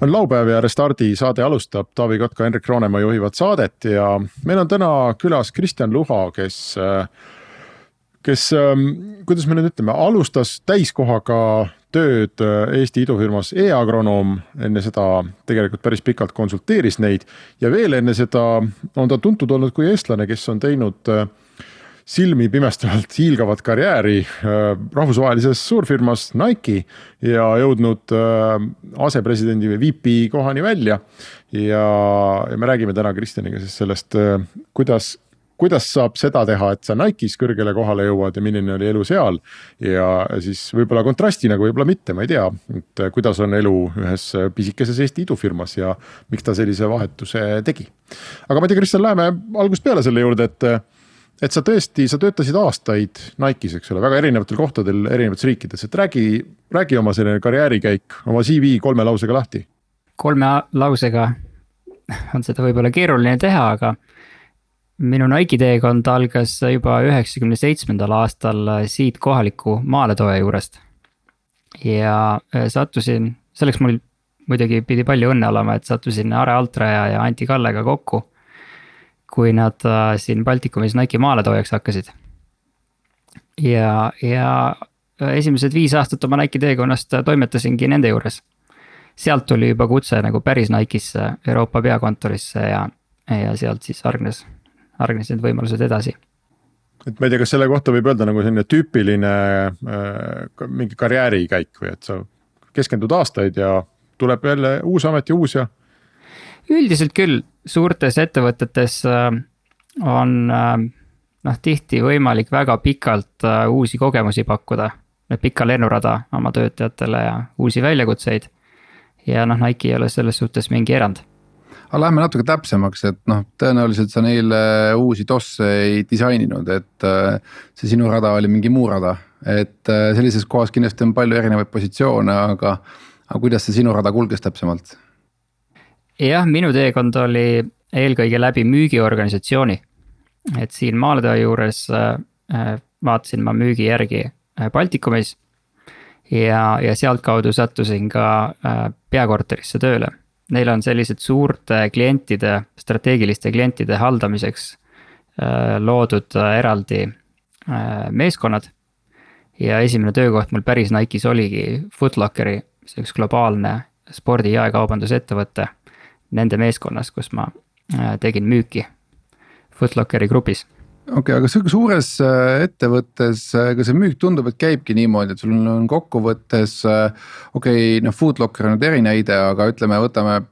On laupäev ja Restardi saade alustab, Taavi Kotka, Henrik Roonemaa juhivad saadet ja meil on täna külas Kristjan Luha, kes. kes, kuidas me nüüd ütleme, alustas täiskohaga tööd Eesti idufirmas e-agronoom, enne seda tegelikult päris pikalt konsulteeris neid ja veel enne seda on ta tuntud olnud kui eestlane, kes on teinud silmi pimestavalt hiilgavat karjääri äh, rahvusvahelises suurfirmas Nike ja jõudnud äh, asepresidendi või VP kohani välja. ja, ja me räägime täna Kristjaniga siis sellest, äh, kuidas, kuidas saab seda teha, et sa Nike'is kõrgele kohale jõuad ja milline oli elu seal. ja siis võib-olla kontrastina, aga võib-olla mitte, ma ei tea, et kuidas on elu ühes pisikeses Eesti idufirmas ja miks ta sellise vahetuse tegi. aga ma ei tea, Kristjan, läheme algusest peale selle juurde, et et sa tõesti, sa töötasid aastaid Nike'is, eks ole, väga erinevatel kohtadel erinevates riikides, et räägi, räägi oma selline karjäärikäik, oma CV kolme lausega lahti. kolme lausega on seda võib-olla keeruline teha, aga minu Nike'i teekond algas juba üheksakümne seitsmendal aastal siit kohaliku maaletooja juurest. ja äh, sattusin, selleks mul muidugi pidi palju õnne olema, et sattusin Are Altraja ja Anti Kallega kokku kui nad äh, siin Baltikumis Nike'i maaletoojaks hakkasid. ja, ja esimesed viis aastat oma Nike'i teekonnast toimetasingi nende juures. sealt tuli juba kutse nagu päris Nike'isse, Euroopa peakontorisse ja, ja sealt siis hargnes, hargnesid võimalused edasi et ma ei tea, kas selle kohta võib öelda nagu selline tüüpiline äh, mingi karjäärikäik või et sa keskendud aastaid ja tuleb jälle uus amet ja uus ja üldiselt küll, suurtes ettevõtetes äh, on äh, noh, tihti võimalik väga pikalt äh, uusi kogemusi pakkuda. pika lennurada oma töötajatele ja uusi väljakutseid. ja noh, Nike ei ole selles suhtes mingi erand aga lähme natuke täpsemaks, et noh, tõenäoliselt sa neile uusi DOS-e ei disaininud, et see sinu rada oli mingi muu rada. et sellises kohas kindlasti on palju erinevaid positsioone, aga, aga kuidas see sinu rada kulges täpsemalt? Jah, minu teekond oli eelkõige läbi müügiorganisatsiooni. et siin Maaletõe juures äh, vaatasin ma müügi järgi äh, Baltikumis. ja, ja sealtkaudu sattusin ka äh, peakorterisse tööle. Neil on sellised suurte klientide, strateegiliste klientide haldamiseks loodud eraldi meeskonnad. ja esimene töökoht mul päris Nike'is oligi Footlockeri, see üks globaalne spordi jaekaubandusettevõte nende meeskonnas, kus ma äh, tegin müüki Footlockeri grupis okei okay,, aga sihuke suures äh, ettevõttes, äh, ega see müük tundub, et käibki niimoodi, et sul on kokkuvõttes. okei okay,, noh, Foodlocker on nüüd erinäide, aga ütleme, võtame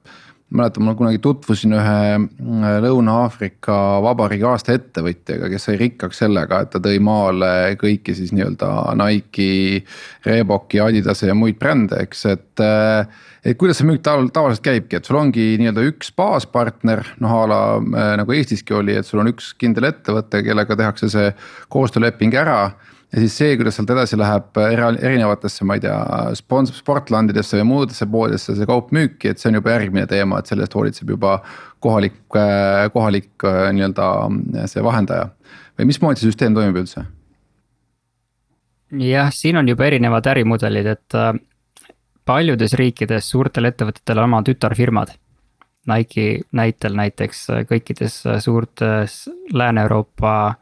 mäletan, ma kunagi tutvusin ühe Lõuna-Aafrika Vabariigi aasta ettevõtjaga, kes sai rikkaks sellega, et ta tõi maale kõiki siis nii-öelda Nike'i, Reeboki, Adidase ja muid brände, eks, et. Äh, et kuidas see müük tav tavaliselt käibki, et sul ongi nii-öelda üks baaspartner, noh a la äh, nagu Eestiski oli, et sul on üks kindel ettevõte, kellega tehakse see koostööleping ära ja siis see, kuidas sealt edasi läheb erinevatesse, ma ei tea, spons-, sportlandidesse või muudesse poodidesse see kaup müüki, et see on juba järgmine teema, et selle eest hoolitseb juba kohalik, kohalik nii-öelda see vahendaja. või mismoodi see süsteem toimib üldse? jah, siin on juba erinevad ärimudelid, et äh, paljudes riikides suurtel ettevõtetel on oma tütarfirmad. Nike'i näitel näiteks kõikides suurtes Lääne-Euroopa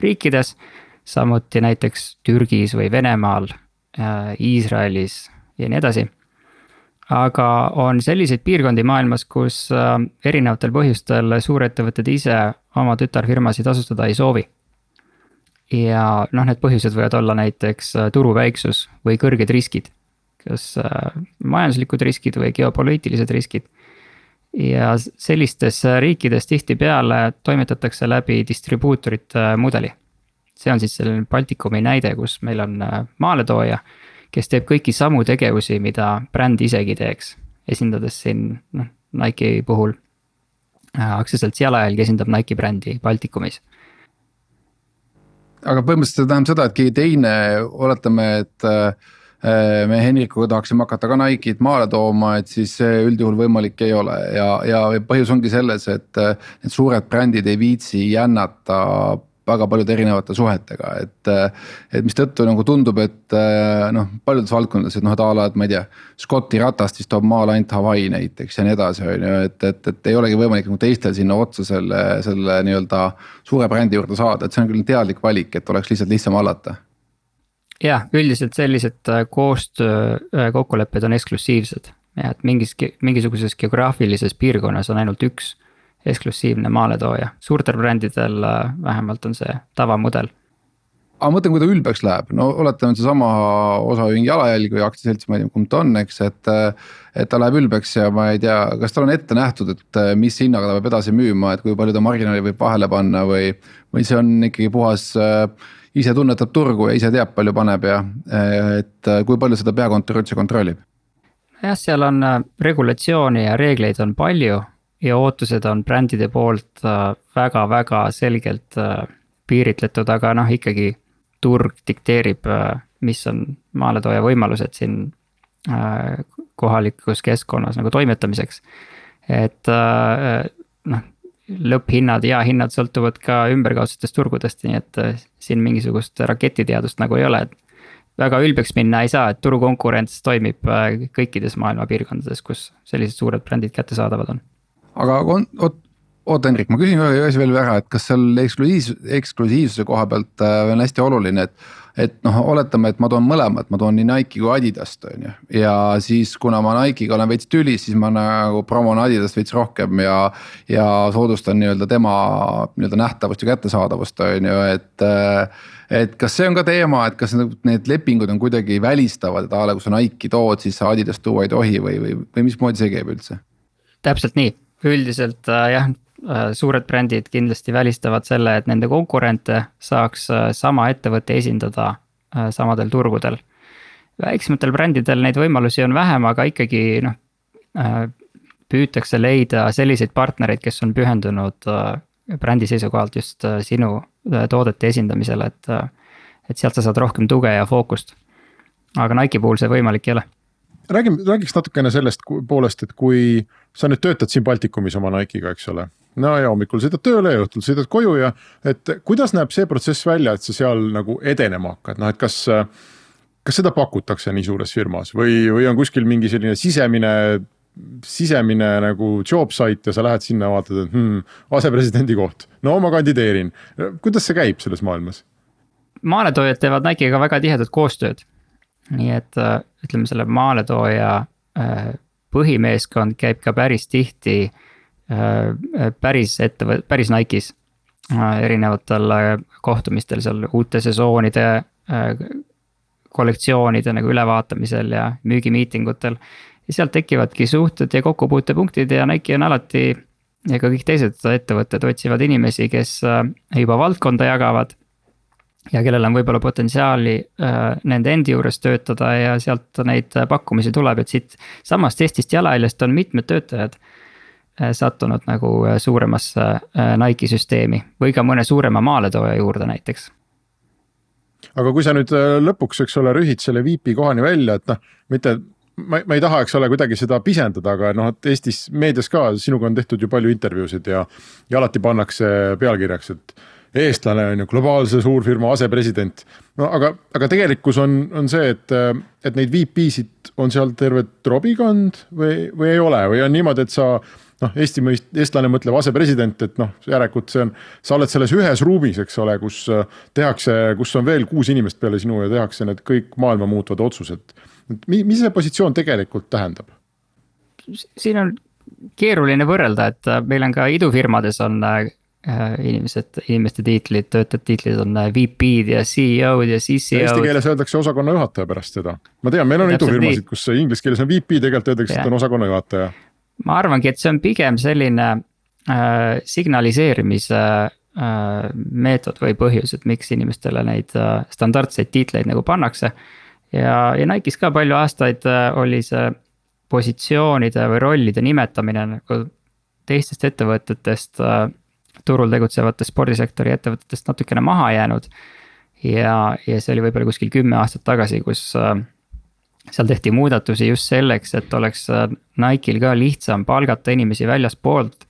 riikides samuti näiteks Türgis või Venemaal, äh, Iisraelis ja nii edasi. aga on selliseid piirkondi maailmas, kus äh, erinevatel põhjustel suurettevõtted ise oma tütarfirmasid asustada ei soovi. ja noh, need põhjused võivad olla näiteks äh, turu väiksus või kõrged riskid. Kas majanduslikud riskid või geopoliitilised riskid. Ja sellistes riikides tihtipeale toimetatakse läbi distribuutorite mudeli. See on siis selline Baltikumi näide, kus meil on äh, maaletooja, kes teeb kõiki samu tegevusi, mida bränd isegi teeks, esindades siin noh, Nike'i puhul aktsiaselts Jalajälg esindab Nike'i brändi Baltikumis. Aga põhimõtteliselt see tähendab seda, et keegi teine, oletame, et äh, me Henrikuga tahaksime hakata ka Nike'it maale tooma, et siis see üldjuhul võimalik ei ole ja, ja põhjus ongi selles, et äh, need suured brändid ei viitsi jännata väga paljude erinevate suhetega, et. et mistõttu nagu tundub, et noh, paljudes valdkondades, et noh, et a la, et ma ei tea. Scotti ratast siis toob maale ainult Hawaii näiteks ja nii edasi, on ju, et, et, et ei olegi võimalik nagu teistel sinna otsa selle, selle nii-öelda suure brändi juurde saada, et see on küll teadlik valik, et oleks lihtsalt lihtsam hallata jah, üldiselt sellised äh, koostöö äh, kokkulepped on eksklusiivsed ja et mingis, mingisuguses geograafilises piirkonnas on ainult üks eksklusiivne maaletooja, suurtel brändidel äh, vähemalt on see tavamudel. aga mõtlen, kui ta ülbeks läheb, no oletame, et seesama osaühing Jalajälg või aktsiaselts, ma ei tea, kumb ta on, eks, et. et ta läheb ülbeks ja ma ei tea, kas tal on ette nähtud, et mis hinnaga ta peab edasi müüma, et kui palju ta marginaali võib vahele panna või, või see on ikkagi puhas ise tunnetab turgu ja ise teab, palju paneb ja et kui palju seda peakontor üldse kontrollib? jah, seal on regulatsiooni ja reegleid on palju ja ootused on brändide poolt väga-väga äh, selgelt äh, piiritletud, aga noh, ikkagi turg dikteerib, äh, mis on maaletooja võimalused siin kohalikus keskkonnas nagu toimetamiseks. et lõpphinnad ja hinnad sõltuvad ka ümberkaudsetest turgudest, nii et siin mingisugust raketiteadust nagu ei ole, et väga ülbeks minna ei saa, et turukonkurents toimib kõikides maailma piirkondades, kus sellised suured brändid kättesaadavad on aga on, oot, oota Hendrik, ma küsin ühe asja veel ära, et kas seal eksklusiiv, eksklusiivsuse koha pealt äh, on hästi oluline, et. Et noh, oletame, et ma toon mõlemat, ma toon nii Nike'i kui Adidast on ju, ja siis kuna ma Nike'iga olen veits tülis, siis ma nagu promon Adidast veits rohkem ja. ja soodustan nii-öelda tema nii-öelda nähtavust ja kättesaadavust on ju, et et kas see on ka teema, et kas need lepingud on kuidagi välistavad, et a la kui sa Nike'i tood, siis sa Adidast tuua ei tohi või, või, või mismoodi see käib üldse? täpselt nii, üldiselt äh, jah, suured brändid kindlasti välistavad selle, et nende konkurente saaks äh, sama ettevõte esindada samadel turgudel. väiksematel brändidel neid võimalusi on vähem, aga ikkagi noh, püütakse leida selliseid partnereid, kes on pühendunud brändi seisukohalt just sinu toodete esindamisele, et. et sealt sa saad rohkem tuge ja fookust. aga Nike'i puhul see võimalik ei ole räägime, räägiks natukene sellest poolest, et kui sa nüüd töötad siin Baltikumis oma Nike'iga, eks ole. No ja hommikul sõidad tööle ja õhtul sõidad koju ja et kuidas näeb see protsess välja, et sa seal nagu edenema hakkad, noh et kas. kas seda pakutakse nii suures firmas või, või on kuskil mingi selline sisemine sisemine nagu job site ja sa lähed sinna, vaatad, et hmm, asepresidendi koht, no ma kandideerin. kuidas see käib selles maailmas? maaletoojad teevad Nike'iga väga tihedat koostööd nii et äh, ütleme, selle maaletooja äh, põhimeeskond käib ka päris tihti päris ettevõt-, päris Nike'is. erinevatel kohtumistel seal uute sesoonide, kollektsioonide nagu ülevaatamisel ja müügimiitingutel. ja sealt tekivadki suhted ja kokkupuutepunktid ja Nike on alati ja ka kõik teised ettevõtted otsivad inimesi, kes juba valdkonda jagavad ja kellel on võib-olla potentsiaali äh, nende endi juures töötada ja sealt neid pakkumisi tuleb, et siit samast Eestist jalajäljest on mitmed töötajad äh, sattunud nagu äh, suuremasse äh, Nike'i süsteemi või ka mõne suurema maaletooja juurde näiteks. aga kui sa nüüd äh, lõpuks, eks ole, rühid selle VP kohani välja, et noh, mitte ma, ma ei taha, eks ole, kuidagi seda pisendada, aga noh, et Eestis meedias ka sinuga on tehtud ju palju intervjuusid ja, ja alati pannakse pealkirjaks, et eestlane on ju, globaalse suurfirma asepresident. no aga, aga tegelikkus on, on see, et, et neid VP-sid on seal terve trobikond või, või ei ole või on niimoodi, et sa noh, Eesti mõist-, eestlane mõtleb asepresident, et noh, järelikult see on, sa oled selles ühes ruumis, eks ole, kus tehakse, kus on veel kuus inimest peale sinu ja tehakse need kõik maailma muutvad otsused. mis see positsioon tegelikult tähendab? siin on keeruline võrrelda, et meil on ka idufirmades on Äh, inimesed, inimeste tiitlid, töötajate tiitlid on äh, VP-d ja CEO-d ja CCO-d. Eesti keeles öeldakse osakonna juhataja pärast seda. ma tean, meil on idufirmasid, kus inglise keeles on VP, tegelikult öeldakse, et on osakonna juhataja. Ma arvangi, et see on pigem selline äh, signaliseerimise äh, meetod või põhjus, et miks inimestele neid äh, standardseid tiitleid nagu pannakse. ja, ja Nike'is ka palju aastaid äh, oli see positsioonide või rollide nimetamine nagu teistest ettevõtetest äh,, turul tegutsevatest spordisektori ettevõtetest natukene maha jäänud. ja, ja see oli võib-olla kuskil kümme aastat tagasi, kus äh, seal tehti muudatusi just selleks, et oleks äh, Nike'il ka lihtsam palgata inimesi väljaspoolt.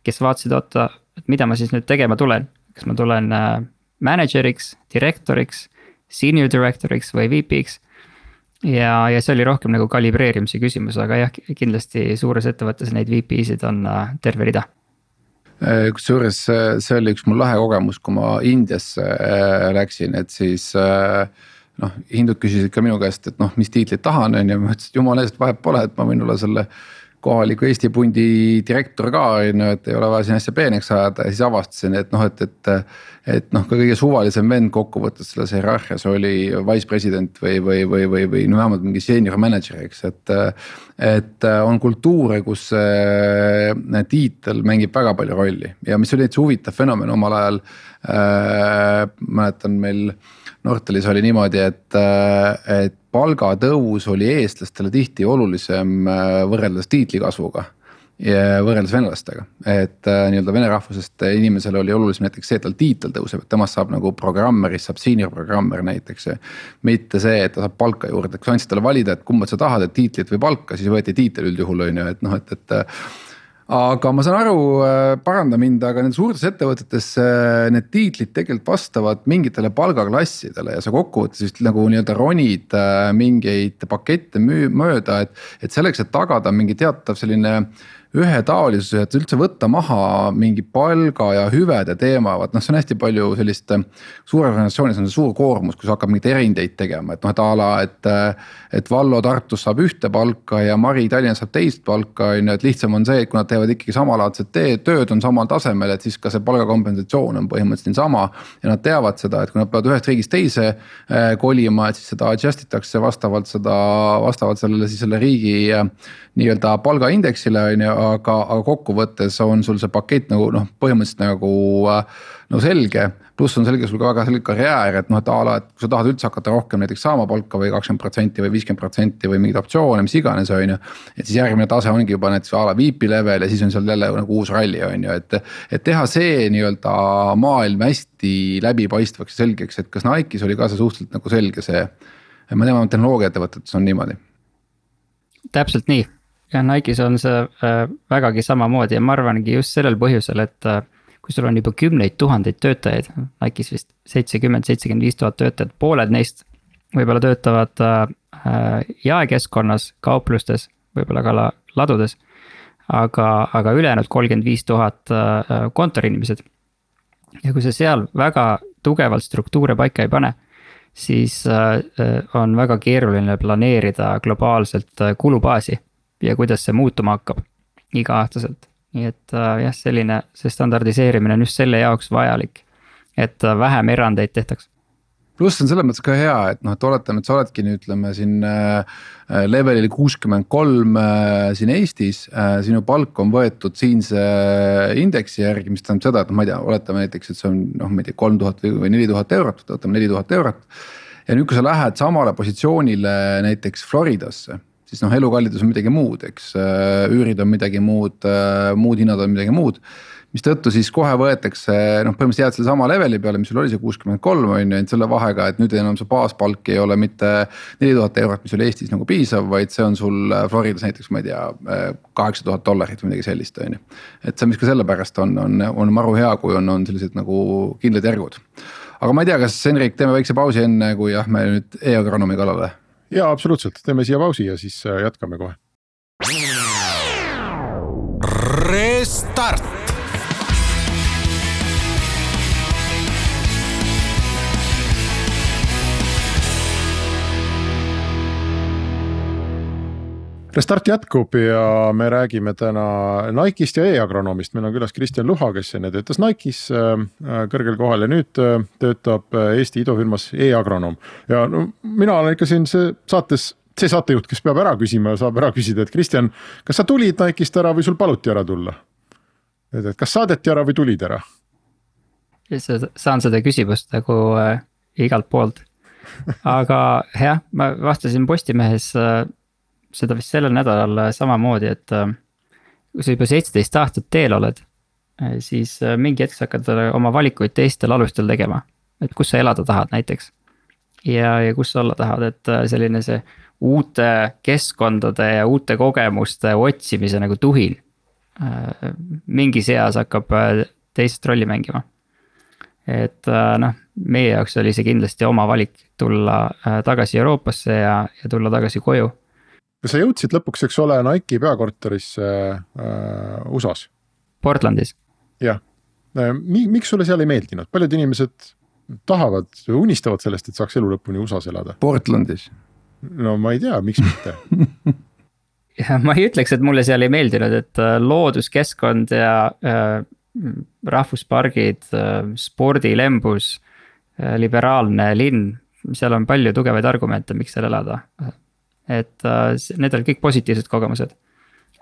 kes vaatasid, oota, et mida ma siis nüüd tegema tulen, kas ma tulen äh, manager'iks, direktoriks, senior director'iks või VP-ks. ja, ja see oli rohkem nagu kalibreerimise küsimus, aga jah, kindlasti suures ettevõttes neid VP-sid on äh, terve rida kusjuures see oli üks mul lahe kogemus, kui ma Indiasse läksin, et siis äh, noh, hindud küsisid ka minu käest, et noh, mis tiitlit tahan, on ju, ma ütlesin, et jumala eest vahet pole, et ma võin olla selle kohaliku Eesti pundi direktor ka on ju, et ei ole vaja siin asja peeneks ajada ja siis avastasin, et noh, et, et. et noh, ka kõige suvalisem vend kokkuvõttes selles hierarhias oli wise president või, või, või, või, või no vähemalt mingi senior manager, eks, et. et on kultuure, kus see tiitel mängib väga palju rolli ja mis oli täitsa huvitav fenomen omal ajal äh,. mäletan meil Nortalis oli niimoodi, et, äh, et palgatõus oli eestlastele tihti olulisem äh, võrreldes tiitli kasvuga võrreldes venelastega, et äh, nii-öelda vene rahvusest inimesele oli olulisem näiteks see, et tal tiitel tõuseb, et temast saab nagu programmerist saab senior programmer näiteks. mitte see, et ta saab palka juurde, kui sa andsid talle valida, et kumba sa tahad, et tiitlit või palka, siis võeti tiitel üldjuhul on ju, et noh, et, et aga ma saan aru, äh, paranda mind, aga nendes suurtes ettevõtetes äh, need tiitlid tegelikult vastavad mingitele palgaklassidele ja sa kokkuvõttes vist nagu nii-öelda ronid äh, mingeid pakette mööda, et. et selleks, et tagada mingi teatav selline ühetaolisuse, et üldse võtta maha mingi palga ja hüvede teema, vaat noh, see on hästi palju sellist. suures organisatsioonis on see suur koormus, kui sa hakkad mingeid erindeid tegema, et noh, et a la, et. et Vallo Tartus saab ühte palka ja Mari Tallinnas saab teist palka, on ju, et lihtsam on see, et kui nad teevad ikkagi samalaadset tööd, on samal tasemel, et siis ka see palgakompensatsioon on põhimõtteliselt niisama. ja nad teavad seda, et kui nad peavad ühest riigist teise eh, kolima, et siis seda adjust itakse vastavalt seda, vastavalt sellele siis selle riigi nii-öelda palgaindeksile on ju, aga, aga kokkuvõttes on sul see pakett nagu noh, põhimõtteliselt nagu äh, no selge. pluss on selge sul ka väga selge karjäär, et noh, et a la, et kui sa tahad üldse hakata rohkem näiteks saama palka või kakskümmend protsenti või viiskümmend protsenti või mingeid optsioone, mis iganes, on ju. et siis järgmine tase ongi juba näiteks a la VP level ja siis on seal jälle nagu uus ralli on ju, et. et teha see nii-öelda maailm hästi läbipaistvaks ja selgeks, et kas Nike'is oli ka see suhteliselt nagu selge see. ma tean, tehnoloogiaettevõtetes on niimoodi. täpselt nii jah, Nike'is on see äh, vägagi samamoodi ja ma arvangi just sellel põhjusel, et äh, kui sul on juba kümneid tuhandeid töötajaid, Nike'is vist seitsekümmend, seitsekümmend viis tuhat töötajat, pooled neist võib-olla töötavad äh, jaekeskkonnas, kauplustes, võib-olla ka ladudes. aga, aga ülejäänud kolmkümmend viis tuhat kontoriinimesed. ja kui sa seal väga tugevalt struktuure paika ei pane, siis on väga keeruline planeerida globaalselt kulubaasi ja kuidas see muutuma hakkab iga-aastaselt. nii et äh, jah, selline, see standardiseerimine on just selle jaoks vajalik, et äh, vähem erandeid tehtaks pluss on selles mõttes ka hea, et noh, et oletame, et sa oledki nüüd ütleme siin äh, levelil kuuskümmend kolm äh, siin Eestis äh,. sinu palk on võetud siinse indeksi järgi, mis tähendab seda, et noh, ma ei tea, oletame näiteks, et see on noh, ma ei tea, kolm tuhat või neli tuhat eurot, võtame neli tuhat eurot. ja nüüd, kui sa lähed samale positsioonile näiteks Floridasse siis noh, elukallidus on midagi muud, eks, äh, üürid on midagi muud, äh, muud hinnad on midagi muud. mistõttu siis kohe võetakse noh, põhimõtteliselt jääd sellesama leveli peale, mis sul oli see kuuskümmend kolm on ju, ainult selle vahega, et nüüd enam see baaspalk ei ole mitte neli tuhat eurot, mis oli Eestis nagu piisav, vaid see on sul äh, Floridas näiteks, ma ei tea, kaheksa tuhat dollarit või midagi sellist, on ju. et see, mis ka sellepärast on, on, on maru hea, kui on, on sellised nagu kindlad järgud aga ma ei tea, kas Henrik, teeme väikse pausi enne, kui lähme nüüd e-agronoomi kallale ja absoluutselt, teeme siia pausi ja siis äh, jätkame kohe. Restart Restart jätkub ja me räägime täna Nike'ist ja e-agronoomist, meil on külas Kristjan Luha, kes enne töötas Nike'is äh, kõrgel kohal ja nüüd äh, töötab äh, Eesti idufirmas e-agronoom. ja no mina olen ikka siin see saates see saatejuht, kes peab ära küsima, saab ära küsida, et Kristjan, kas sa tulid Nike'ist ära või sul paluti ära tulla? et, et kas saadeti ära või tulid ära? saan seda küsimust nagu äh, igalt poolt. aga jah, ma vastasin Postimehes äh, seda vist sellel nädalal samamoodi, et. kui sa juba seitseteist aastat teel oled, siis mingi hetk sa hakkad oma valikuid teistel alustel tegema. et kus sa elada tahad näiteks. ja, ja kus sa olla tahad, et selline see uute keskkondade ja uute kogemuste otsimise nagu tuhin. mingis eas hakkab teist rolli mängima. et noh, meie jaoks oli see kindlasti oma valik tulla tagasi Euroopasse ja, ja tulla tagasi koju kas sa jõudsid lõpuks, eks ole, Nike'i peakorterisse äh, USA-s? Portlandis. jah, äh, miks sulle seal ei meeldinud, paljud inimesed tahavad unistavad sellest, et saaks elu lõpuni USA-s elada. Portlandis. no ma ei tea, miks mitte ja ma ei ütleks, et mulle seal ei meeldinud, et äh, looduskeskkond ja äh, rahvuspargid äh,, spordilembus äh,, liberaalne linn, seal on palju tugevaid argumente, miks seal elada et äh, need olid kõik positiivsed kogemused.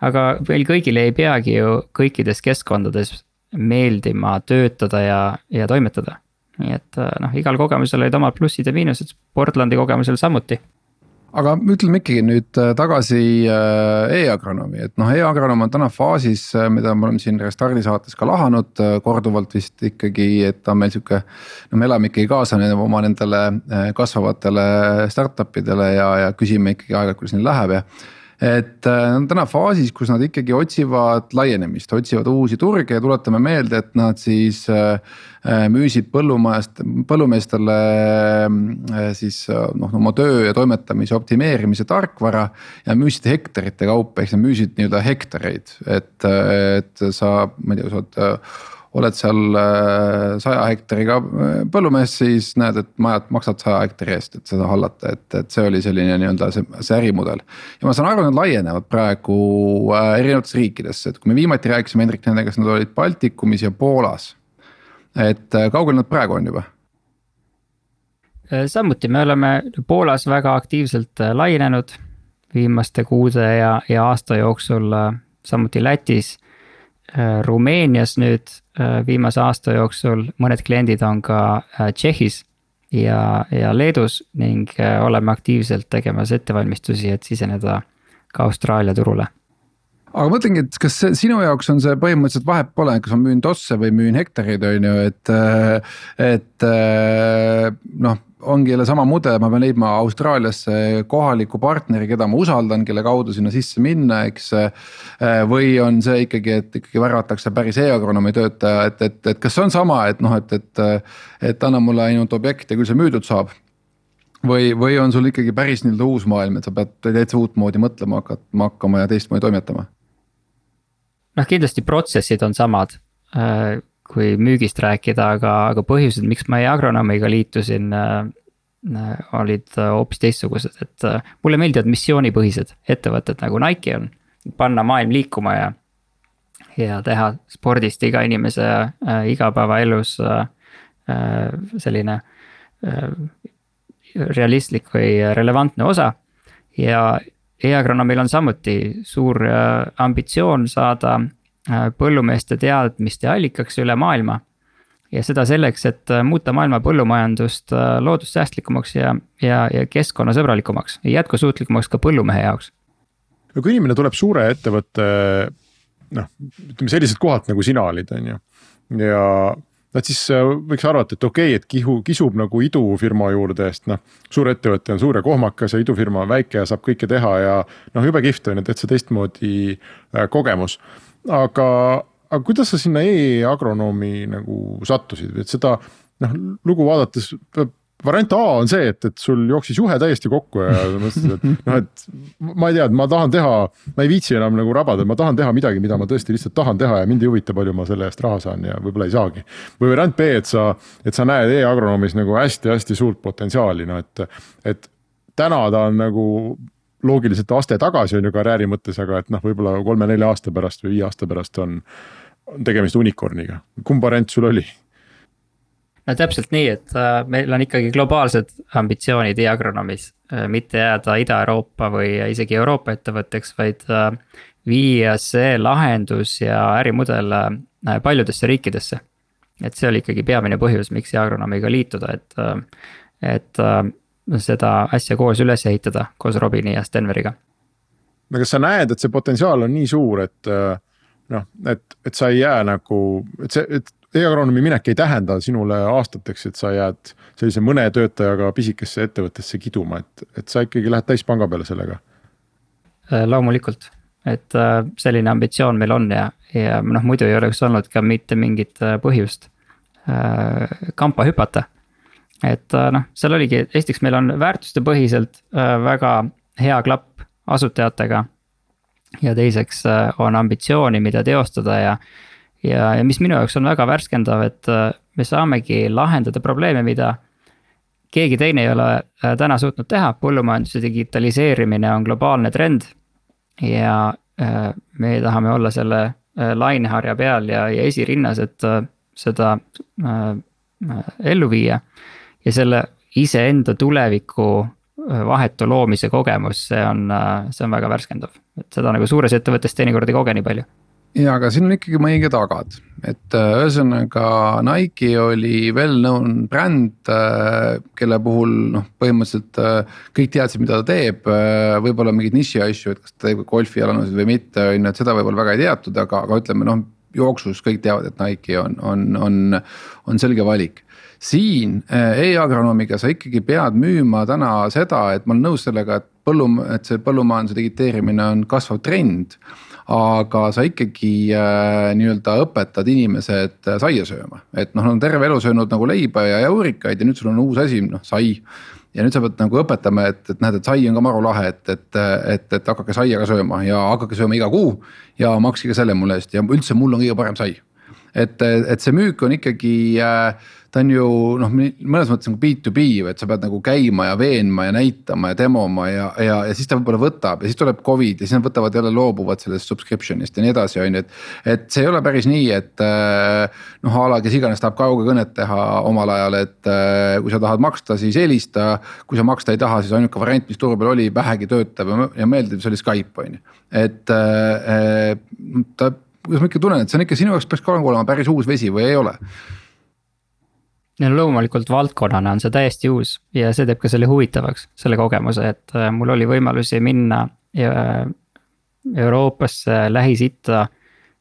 aga meil kõigile ei peagi ju kõikides keskkondades meeldima töötada ja, ja toimetada. nii et äh, noh, igal kogemusel olid omad plussid ja miinused, Portlandi kogemusel samuti aga ütleme ikkagi nüüd äh, tagasi äh, e-agronoomi, et noh e-agronoom on täna faasis, äh, mida me oleme siin Restardi saates ka lahanud korduvalt vist ikkagi, et ta on meil sihuke. no me elame ikkagi kaasa oma nendele kasvavatele startup idele ja, ja küsime ikkagi aeg-ajalt, kuidas neil läheb ja et nad on täna faasis, kus nad ikkagi otsivad laienemist, otsivad uusi turge ja tuletame meelde, et nad siis äh, Äh, müüsid põllumajast, põllumeestele äh, siis äh, noh, oma töö ja toimetamise optimeerimise tarkvara. ja müüsid hektarite kaupa, ehk sa müüsid nii-öelda hektareid, et, et sa, ma ei tea, sa oled oled seal saja hektariga põllumees, siis näed, et majad maksad saja hektari eest, et seda hallata, et, et see oli selline nii-öelda see, see ärimudel. ja ma saan aru, nad laienevad praegu erinevatesse riikidesse, et kui me viimati rääkisime Hendrik nendega, siis nad olid Baltikumis ja Poolas et äh, kaugel nad praegu on juba? Äh, samuti me oleme Poolas väga aktiivselt äh, laienenud viimaste kuude ja, ja aasta jooksul, samuti Lätis. Rumeenias nüüd viimase aasta jooksul mõned kliendid on ka Tšehhis ja, ja Leedus ning oleme aktiivselt tegemas ettevalmistusi, et siseneda ka Austraalia turule aga mõtlengi, et kas sinu jaoks on see põhimõtteliselt vahet pole, kas ma müün tosse või müün hektareid, on ju, et. et noh, ongi jälle sama mudel, ma pean leidma Austraaliasse kohaliku partneri, keda ma usaldan, kelle kaudu sinna sisse minna, eks. või on see ikkagi, et ikkagi värvatakse päris e-agronoomi töötaja, et, et, et kas see on sama, et noh, et, et. et anna mulle ainult objekt ja küll see müüdud saab või, või on sul ikkagi päris nii-öelda uus maailm, et sa pead täitsa uutmoodi mõtlema hakkama, hakkama ja teistmoodi toimetama? noh, kindlasti protsessid on samad äh, kui müügist rääkida, aga, aga põhjused, miks ma e-agronoomiga liitusin äh, olid hoopis teistsugused, et äh, mulle meeldivad missioonipõhised ettevõtted nagu Nike on. panna maailm liikuma ja, ja teha spordist iga inimese igapäevaelus selline realistlik või relevantne osa. ja e-agronoomil on samuti suur äh, ambitsioon saada äh, põllumeeste teadmiste allikaks üle maailma. ja seda selleks, et äh, muuta maailma põllumajandust loodussäästlikumaks ja, ja, ja keskkonnasõbralikumaks ja jätkusuutlikumaks ka põllumehe jaoks. no kui inimene tuleb suure ettevõtte noh, ütleme selliselt kohalt nagu sina olid, on ju. ja et siis äh, võiks arvata, et okei okay,, et kihu, kisub nagu idufirma juurde, sest noh. suur ettevõte on suur ja kohmakas ja idufirma on väike ja saab kõike teha ja noh, jube kihvt on ju, täitsa teistmoodi äh, kogemus. Aga, aga kuidas sa sinna e-agronoomi nagu sattusid, et seda noh, lugu vaadates variant A on see, et, et sul jooksis juhe täiesti kokku ja mõtlesid, et noh, et ma ei tea, et ma tahan teha, ma ei viitsi enam nagu rabada, ma tahan teha midagi, mida ma tõesti lihtsalt tahan teha ja mind ei huvita, palju ma selle eest raha saan ja võib-olla ei saagi. või variant B, et sa, et sa näed e-agronoomis nagu hästi-hästi suurt potentsiaali, no et, et täna ta on nagu loogiliselt aste tagasi on ju karjääri mõttes, aga et noh, võib-olla kolme-nelja aasta pärast või viie aasta pärast on, on tegemist unicorn'iga. kumb variant sul oli? no täpselt nii, et äh, meil on ikkagi globaalsed ambitsioonid e-agronoomis, äh, mitte jääda Ida-Euroopa või isegi Euroopa ettevõtteks, vaid äh, viia see lahendus ja ärimudel paljudesse riikidesse. et see oli ikkagi peamine põhjus, miks e-agronoomiga liituda, et, et seda asja koos üles ehitada koos Robini ja Stenveriga. no kas sa näed, et see potentsiaal on nii suur, et noh, et, et sa ei jää nagu, et see, et e-agronoomi minek ei tähenda sinule aastateks, et sa jääd sellise mõne töötajaga pisikesse ettevõttesse kiduma, et, et sa ikkagi lähed täispanga peale sellega. Äh, loomulikult, et äh, selline ambitsioon meil on ja, ja noh, muidu ei oleks olnud ka mitte mingit äh, põhjust kampa hüpata. Et noh, seal oligi, esiteks meil on väärtustepõhiselt väga hea klapp asutajatega. ja teiseks on ambitsiooni, mida teostada ja ja, ja mis minu jaoks on väga värskendav, et äh, me saamegi lahendada probleeme, mida keegi teine ei ole äh, täna suutnud teha, põllumajanduse digitaliseerimine on globaalne trend. ja äh, me tahame olla selle laineharja peal ja, ja esirinnas, et seda ellu viia. Ja selle iseenda tuleviku vahetu loomise kogemus, see on, see on väga värskendav, et seda nagu suures ettevõttes teinekord ei koge nii palju. Ja, aga siin on ikkagi mõningad agad, et äh, ühesõnaga Nike oli well-known bränd, äh, kelle puhul noh, põhimõtteliselt äh, kõik teadsid, mida ta teeb. võib-olla mingeid niši asju, et kas ta teeb golfijalanõusid või mitte, on ju, et seda võib-olla väga ei teatud, aga, aga ütleme noh jooksus kõik teavad, et Nike on, on, on, on selge valik siin e-agronoomiga sa ikkagi pead müüma täna seda, et ma olen nõus sellega, et põllum-, et see põllumajanduse digiteerimine on kasvav trend aga sa ikkagi äh, nii-öelda õpetad inimesed äh, saia sööma, et noh, nad on terve elu söönud nagu leiba ja jaurikaid ja nüüd sul on uus asi, noh sai. ja nüüd sa pead nagu õpetama, et, et näed, et sai on ka maru lahe, et, et, et, et hakake saia ka sööma ja hakake sööma iga kuu. ja makske selle mulle eest ja üldse mul on kõige parem sai. et, et see müük on ikkagi äh, ta on ju noh, mõnes mõttes nagu B2B, et sa pead nagu käima ja veenma ja näitama ja demoma ja, ja, ja siis ta võib-olla võtab ja siis tuleb Covid ja siis nad võtavad jälle loobuvad sellest subscription'ist ja nii edasi, on ju, et. et see ei ole päris nii, et äh, noh, a la kes iganes tahab kaugekõnet teha omal ajal, et äh, kui sa tahad maksta, siis helista. kui sa maksta ei taha, siis ainuke variant, mis turu peal oli, vähegi töötav ja meeldiv, see oli Skype on ju, et äh, ta kuidas ma ikka tunnen, et see on ikka sinu jaoks peaks ka olema päris uus vesi või ei ole ja loomulikult valdkonnana on see täiesti uus ja see teeb ka selle huvitavaks, selle kogemuse, et äh, mul oli võimalusi minna äh, Euroopasse, Lähis-Itta,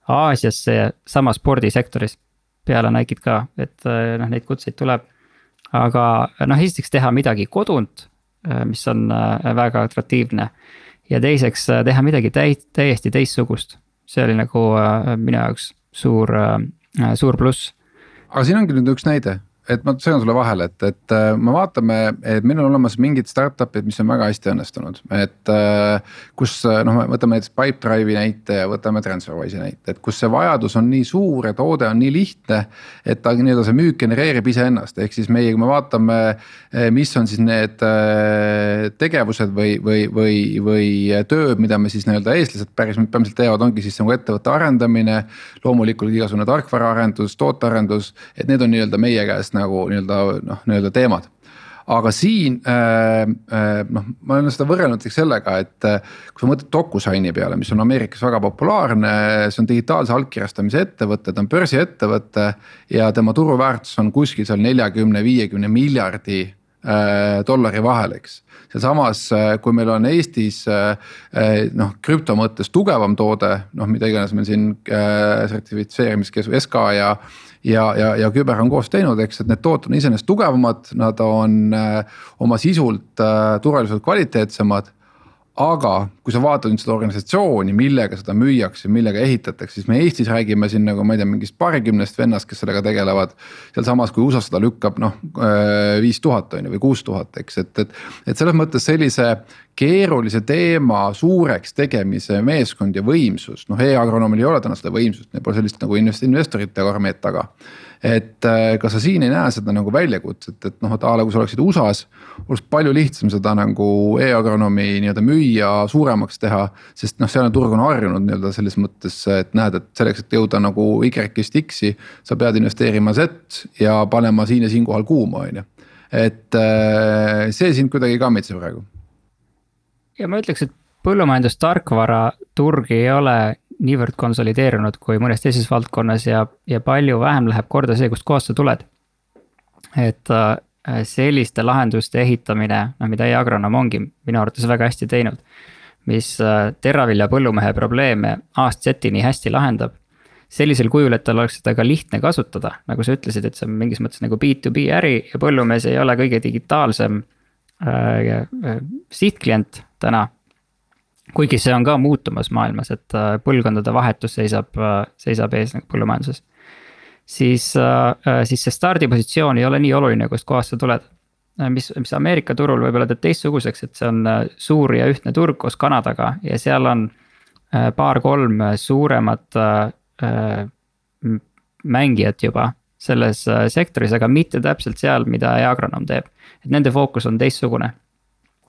Aasiasse sama spordisektoris. peale Nike'it ka, et äh, noh, neid kutseid tuleb. aga noh, esiteks teha midagi kodunt, mis on väga atraktiivne. ja teiseks teha midagi täi-, täiesti teistsugust, see oli nagu minu jaoks suur, suur pluss aga siin ongi nüüd üks näide, et ma segan sulle vahele, et, et äh, me vaatame, et meil on olemas mingid startup'id, mis on väga hästi õnnestunud, et. Äh, kus äh, noh, võtame näiteks Pipedrive'i näite ja võtame Transferwise'i näite, et kus see vajadus on nii suur ja toode on nii lihtne. et ta nii-öelda see müük genereerib iseennast, ehk siis meie, kui me vaatame, mis on siis need tegevused või, või, või, või tööd, mida me siis nii-öelda eestlased päris peamiselt teevad, ongi siis nagu ettevõtte arendamine. loomulikult igasugune tarkvaraarendus, tootearendus, et need on nii-öelda meie käest nagu nii-öelda noh, nii-öelda teemad aga siin äh, äh, noh, ma olen seda võrrelnud näiteks sellega, et äh, kui sa mõtled DocuSigni peale, mis on Ameerikas väga populaarne, see on digitaalse allkirjastamise ettevõte, ta on börsiettevõte. ja tema turuväärtus on kuskil seal neljakümne, viiekümne miljardi dollari vahel, eks. sealsamas, äh, kui meil on Eestis äh, noh, krüpto mõttes tugevam toode, noh, mida iganes meil siin sertifitseerimiskeskus SK ja ja, ja, ja küber on koos teinud, eks, et need tooted on iseenesest tugevamad, nad on äh, oma sisult äh, turvaliselt kvaliteetsemad aga kui sa vaatad nüüd seda organisatsiooni, millega seda müüakse, millega ehitatakse, siis me Eestis räägime siin nagu ma ei tea, mingist paarikümnest vennast, kes sellega tegelevad. sealsamas, kui USA seda lükkab noh äh, viis tuhat on ju või kuus tuhat, eks, et, et, et selles mõttes sellise keerulise teema suureks tegemise meeskond ja võimsus, noh e-agronoomil ei ole täna seda võimsust, neil pole sellist nagu investorite armeed taga et äh, kas sa siin ei näe seda nagu väljakutset, et noh, et a la kui sa oleksid USA-s, oleks palju lihtsam seda nagu e-agronoomi nii-öelda müüa, suuremaks teha. sest noh, sealne turg on harjunud nii-öelda selles mõttes, et näed, et selleks, et jõuda nagu Y-ist X-i, sa pead investeerima Z ja panema siin ja siinkohal kuuma, on ju. et äh, see sind kuidagi ei kammitse praegu. ja ma ütleks, et põllumajandustarkvara turg ei ole niivõrd konsolideerunud kui mõnes teises valdkonnas ja, ja palju vähem läheb korda see, kustkohast sa tuled. et äh, selliste lahenduste ehitamine, noh mida e-agronoom ongi minu arvates väga hästi teinud. mis äh, teravilja põllumehe probleeme A-Z nii hästi lahendab. sellisel kujul, et tal oleks seda ka lihtne kasutada, nagu sa ütlesid, et see on mingis mõttes nagu B2B äri ja põllumees ei ole kõige digitaalsem äh, äh, sihtklient täna. Kuigi see on ka muutumas maailmas, et äh, põlvkondade vahetus seisab, seisab ees nagu põllumajanduses. siis, siis see stardipositsioon ei ole nii oluline, kust kohast sa tuled Äh, mis, mis Ameerika turul võib-olla teeb teistsuguseks, et see on äh, suur ja ühtne turg koos Kanadaga ja seal on äh, paar-kolm suuremat mängijat juba selles sektoris, aga mitte täpselt seal, mida e-agronoom teeb. et nende fookus on teistsugune.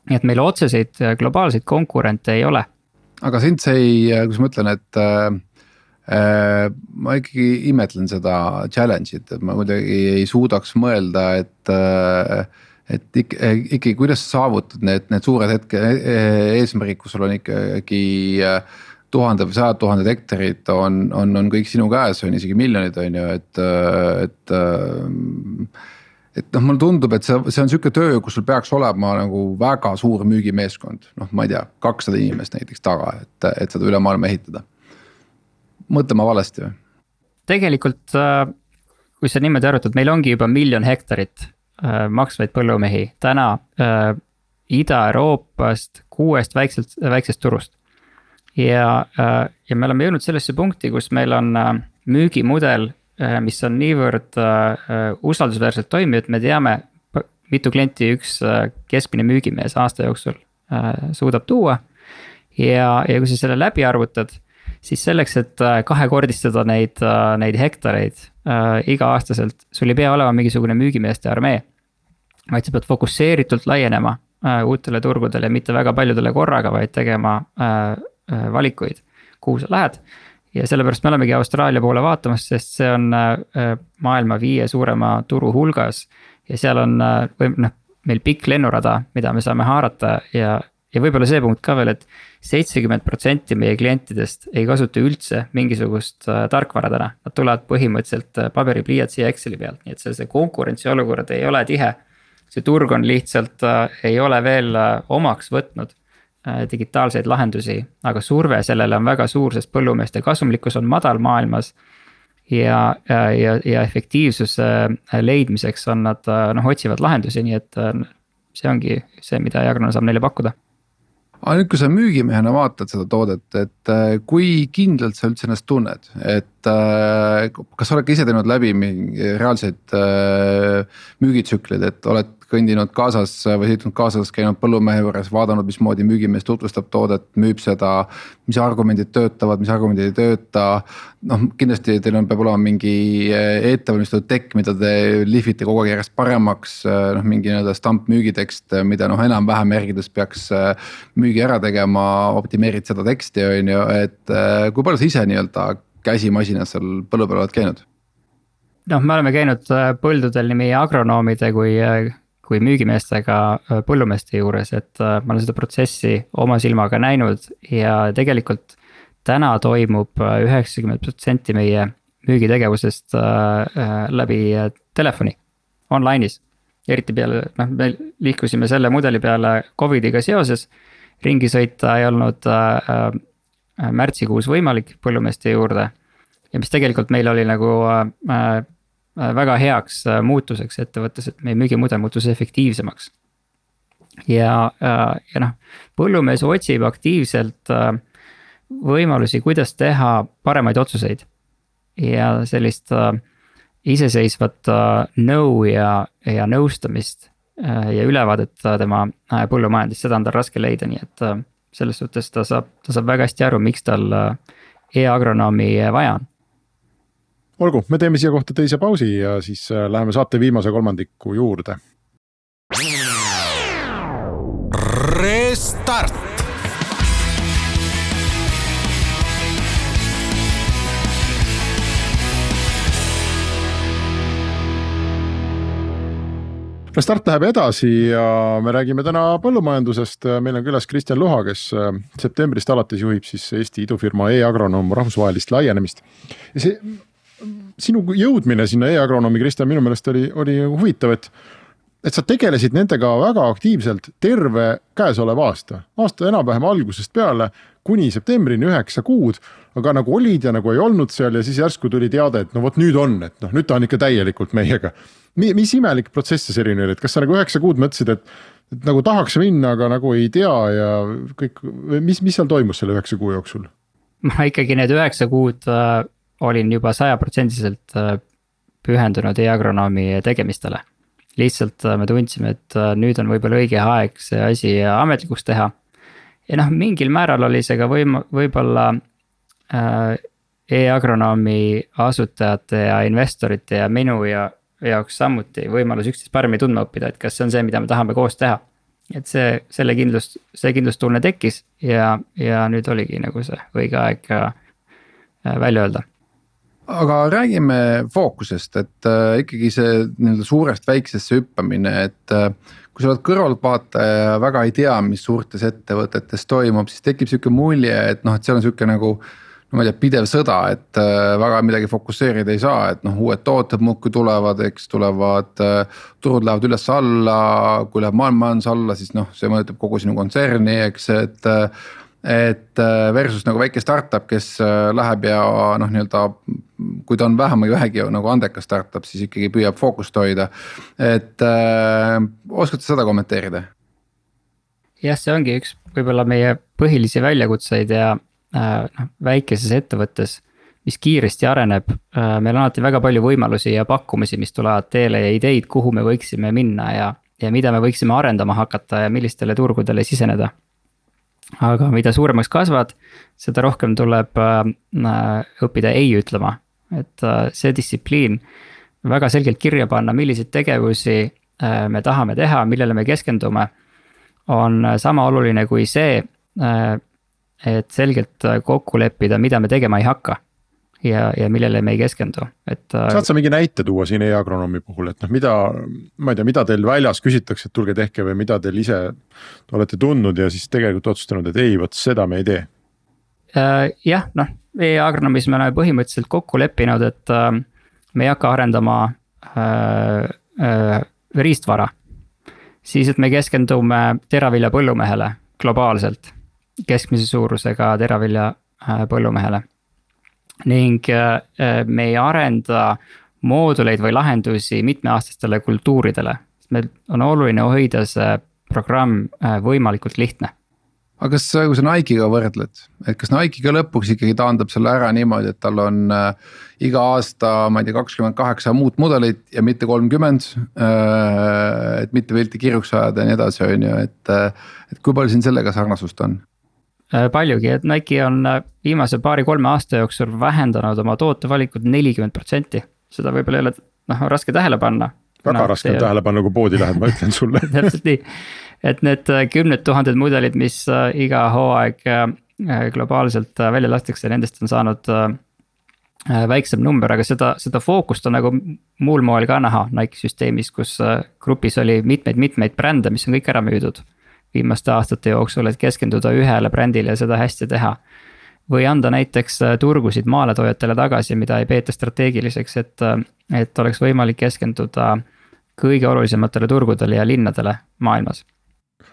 Nii et meil otseseid globaalseid konkurente ei ole. aga sind see ei, kuidas ma ütlen, et äh, ma ikkagi imetlen seda challenge'it, et ma kuidagi ei suudaks mõelda, et äh, et ikka, ikkagi, kuidas sa saavutad need, need suured hetke, e-, e-, eesmärgid, kus sul on ikkagi äh, tuhanded või sajad tuhanded hektarid on, on, on kõik sinu käes, on isegi miljonid, on ju, et, et. Äh, et noh, mulle tundub, et see, see on sihuke töö, kus sul peaks olema nagu väga suur müügimeeskond, noh, ma ei tea, kakssada inimest näiteks taga, et, et seda üle maailma ehitada. mõtlen ma valesti või? tegelikult, äh, kui sa niimoodi arvutad, meil ongi juba miljon hektarit Äh, maksvaid põllumehi täna äh, Ida-Euroopast kuuest väikselt, väiksest turust. ja äh,, ja me oleme jõudnud sellesse punkti, kus meil on äh, müügimudel mis on niivõrd äh, usaldusväärselt toimiv, et me teame, mitu klienti üks äh, keskmine müügimees aasta jooksul äh, suudab tuua. ja, ja kui sa selle läbi arvutad siis selleks, et äh, kahekordistada neid, äh, neid hektareid äh, iga-aastaselt, sul ei pea olema mingisugune müügimeeste armee. vaid sa pead fokusseeritult laienema äh, uutele turgudele, mitte väga paljudele korraga, vaid tegema äh, äh, valikuid, kuhu sa lähed. Ja sellepärast me olemegi Austraalia poole vaatamas, sest see on äh, maailma viie suurema turu hulgas. ja seal on äh, või noh, meil pikk lennurada, mida me saame haarata ja ja võib-olla see punkt ka veel et, et seitsekümmend protsenti meie klientidest ei kasuta üldse mingisugust äh, tarkvara täna. Nad tulevad põhimõtteliselt äh, paberi, pliiatsi ja Exceli pealt, nii et see, see konkurentsiolukord ei ole tihe. see turg on lihtsalt äh,, ei ole veel äh, omaks võtnud äh, digitaalseid lahendusi, aga surve sellele on väga suur, sest põllumeeste kasumlikkus on madal maailmas ja, ja, ja, efektiivsuse äh, leidmiseks on nad noh, otsivad lahendusi, nii et see ongi see, mida Jagron saab neile pakkuda. Aga nüüd, kui sa müügimehena vaatad seda toodet, et äh, kui kindlalt sa üldse ennast tunned, et äh, kas sa oled ka ise teinud läbi mingi reaalseid äh, müügitsükleid, et oled kõndinud kaasas või sõitnud kaasas, käinud põllumehe juures, vaadanud, mismoodi müügimees tutvustab toodet, müüb seda. mis argumendid töötavad, mis argumendid ei tööta. noh, kindlasti teil on, peab olema mingi eh, ettevalmistatud tekk, mida te lihvite kogu aeg järjest paremaks. Noh, mingi nii-öelda stamp müügitekst, mida noh, enam-vähem järgides peaks müügi ära tegema, optimeerid seda teksti, on ju, et kui palju sa ise nii-öelda käsimasinas seal põllu peal oled käinud? noh, me oleme käinud põldudel nii meie agronoomide kui kui müügimeestega äh, põllumeeste juures, et äh, ma olen seda protsessi oma silmaga näinud ja tegelikult täna toimub äh, üheksakümmend protsenti meie müügitegevusest läbi telefoni, online'is. eriti peale, noh, me liikusime selle mudeli peale Covidiga seoses, ringi sõita ei olnud märtsikuus võimalik põllumeeste juurde. ja mis tegelikult meil oli nagu Äh, väga heaks äh, muutuseks ettevõttes, et meie müügimudel muutus efektiivsemaks. ja, äh, ja noh, põllumees otsib aktiivselt võimalusi, kuidas teha paremaid otsuseid. ja sellist iseseisvat nõu ja, ja nõustamist ja ülevaadet tema põllumajandist, seda on tal raske leida, nii et selles suhtes ta saab, ta saab väga hästi aru, miks tal e-agronoomi vaja on olgu, me teeme siia kohta teise pausi ja siis äh, läheme saate viimase kolmandiku juurde. Restart. Restart läheb edasi ja me räägime täna põllumajandusest, meil on külas Kristjan Luha, kes äh, septembrist alates juhib siis Eesti idufirma e-agronoom rahvusvahelist laienemist. ja see sinu jõudmine sinna e-agronoomi, Kristjan, minu meelest oli, oli huvitav, et et sa tegelesid nendega väga aktiivselt terve käesoleva aasta, aasta enam-vähem algusest peale kuni septembrini üheksa kuud. aga nagu olid ja nagu ei olnud seal ja siis järsku tuli teade, et no vot nüüd on, et noh, nüüd ta on ikka täielikult meiega. mis imelik protsess see selline oli, et kas sa nagu üheksa kuud mõtlesid, et, et nagu tahaks minna, aga nagu ei tea ja kõik, mis, mis seal toimus selle üheksa kuu jooksul? ma ikkagi need üheksa kuud äh, olin juba sajaprotsendiliselt äh, pühendunud e-agronoomi tegemistele lihtsalt äh, me tundsime, et äh, nüüd on võib-olla õige aeg see asi ametlikuks teha. ja noh, mingil määral oli see ka võim-, võib-olla äh, e-agronoomi asutajate ja investorite ja minu ja jaoks samuti võimalus üksteist paremini tundma õppida, et kas see on see, mida me tahame koos teha. et see, selle kindlust, see kindlustunne tekkis ja, ja nüüd oligi nagu see õige aeg äh, välja öelda aga räägime fookusest, et äh, ikkagi see nii-öelda suurest väiksesse hüppamine, et äh, kui sa oled kõrvaltvaataja ja väga ei tea, mis suurtes ettevõtetes toimub, siis tekib sihuke mulje, et noh, et seal on sihuke nagu no ma ei tea, pidev sõda, et äh, väga midagi fokusseerida ei saa, et noh, uued tooted muudkui tulevad, eks tulevad äh,. turud lähevad üles-alla, kui läheb maailmamajandus alla, siis noh, see mõjutab kogu sinu kontserni, eks, et äh, et äh, versus nagu väike startup, kes äh, läheb ja noh, nii-öelda kui ta on vähemagi vähegi nagu andekas startup, siis ikkagi püüab fookust hoida. et äh, oskad sa seda kommenteerida? jah, see ongi üks võib-olla meie põhilisi väljakutseid ja äh, noh, väikeses ettevõttes mis kiiresti areneb, meil on alati väga palju võimalusi ja pakkumisi, mis tulevad teele ja ideid, kuhu me võiksime minna ja, ja mida me võiksime arendama hakata ja millistele turgudele siseneda aga mida suuremaks kasvad, seda rohkem tuleb äh, õppida ei ütlema, et äh, see distsipliin väga selgelt kirja panna, milliseid tegevusi äh, me tahame teha, millele me keskendume. on sama oluline kui see, et selgelt kokku leppida, mida me tegema ei hakka ja, ja millele me ei keskendu, et. Äh, saad sa mingi näite tuua siin e-agronoomi puhul, et noh, mida, ma ei tea, mida teil väljas küsitakse, et tulge tehke või mida teil ise olete tundnud ja siis tegelikult otsustanud, et ei, vot seda me ei tee? Äh, jah, noh, e-agronoomis me oleme põhimõtteliselt kokku leppinud, et äh, me ei hakka arendama äh, äh, riistvara. siis, et me keskendume teravilja põllumehele globaalselt, keskmise suurusega teravilja äh, põllumehele ning äh, äh, me ei arenda mooduleid või lahendusi mitmeaastastele kultuuridele. meil on oluline hoida see programm äh, võimalikult lihtne aga kas, kui sa Nike'iga võrdled, et kas Nike ka lõpuks ikkagi taandab selle ära niimoodi, et tal on iga aasta, ma ei tea, kakskümmend kaheksa muud mudelit ja mitte kolmkümmend et mitte pilti kirjuks ajada ja nii edasi, on ju, et, et kui palju siin sellega sarnasust on? Äh, paljugi, et Nike on äh, viimase paari-kolme aasta jooksul vähendanud oma tootevalikut nelikümmend protsenti. seda võib-olla ei ole, noh, raske tähele panna. väga no, raske on tähele panna, kui poodi lähed, ma ütlen sulle täpselt nii, et need äh, kümned tuhanded mudelid, mis iga hooaeg globaalselt välja lastakse, nendest on saanud väiksem number, aga seda, seda fookust on nagu muul moel ka näha Nike süsteemis, kus grupis oli mitmeid-mitmeid brände, mis on kõik ära müüdud viimaste aastate jooksul, et keskenduda ühele brändile ja seda hästi teha. või anda näiteks äh, turgusid maaletoojatele tagasi, mida ei peeta strateegiliseks, et, äh, et oleks võimalik keskenduda kõige olulisematele turgudele ja linnadele maailmas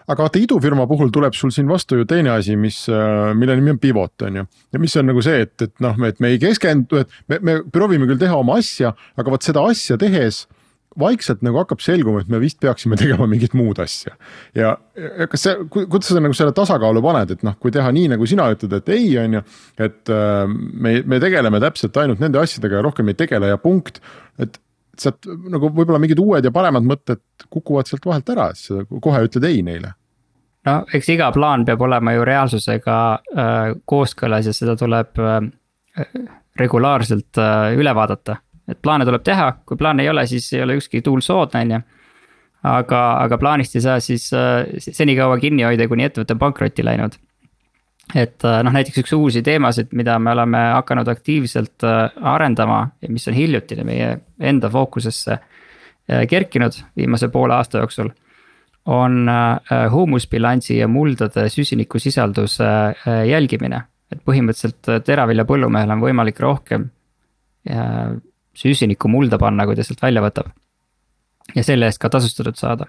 aga vaata idufirma puhul tuleb sul siin vastu ju teine asi, mis, äh, mille nimi on pivot, on ju. ja mis on nagu see, et, et noh, et me ei keskendu, et me, me proovime küll teha oma asja, aga vot seda asja tehes vaikselt nagu hakkab selguma, et me vist peaksime tegema mingit muud asja. ja, kas see, kuidas sa nagu selle tasakaalu paned, et noh, kui teha nii, nagu sina ütled, et ei, on ju. et äh, me, me tegeleme täpselt ainult nende asjadega ja rohkem ei tegele ja punkt. et sealt nagu võib-olla mingid uued ja paremad mõtted kukuvad sealt vahelt ära, et sa kohe ütled ei neile no eks iga plaan peab olema ju reaalsusega äh, kooskõlas ja seda tuleb äh, regulaarselt äh, üle vaadata et plaane tuleb teha, kui plaane ei ole, siis ei ole ükski tool soodne, on ju. aga, aga plaanist ei saa siis äh, senikaua kinni hoida, kuni ettevõte on pankrotti läinud. et äh, noh, näiteks üks uusi teemasid, mida me oleme hakanud aktiivselt äh, arendama ja mis on hiljutine meie enda fookusesse kerkinud viimase poole aasta jooksul on huumusbilansi ja muldade süsinikusisalduse jälgimine. et põhimõtteliselt teravilja põllumehel on võimalik rohkem süsinikku mulda panna, kui ta sealt välja võtab. ja selle eest ka tasustatud saada.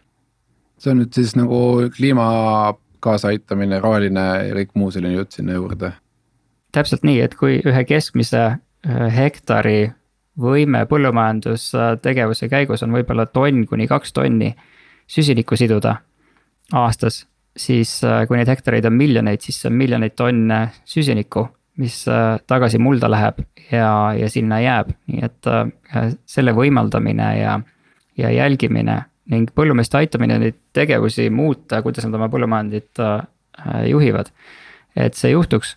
see on nüüd siis nagu kliima kaasaaitamine, roheline ja kõik muu selline jutt sinna juurde. täpselt nii, et kui ühe keskmise hektari võime põllumajandustegevuse käigus on võib-olla tonn kuni kaks tonni süsinikku siduda aastas. siis kui neid hektareid on miljoneid, siis see on miljoneid tonne süsinikku, mis tagasi mulda läheb ja, ja sinna jääb, nii et selle võimaldamine ja, ja jälgimine ning põllumeeste aitamine neid tegevusi muuta, kuidas nad oma põllumajandit juhivad. et see juhtuks,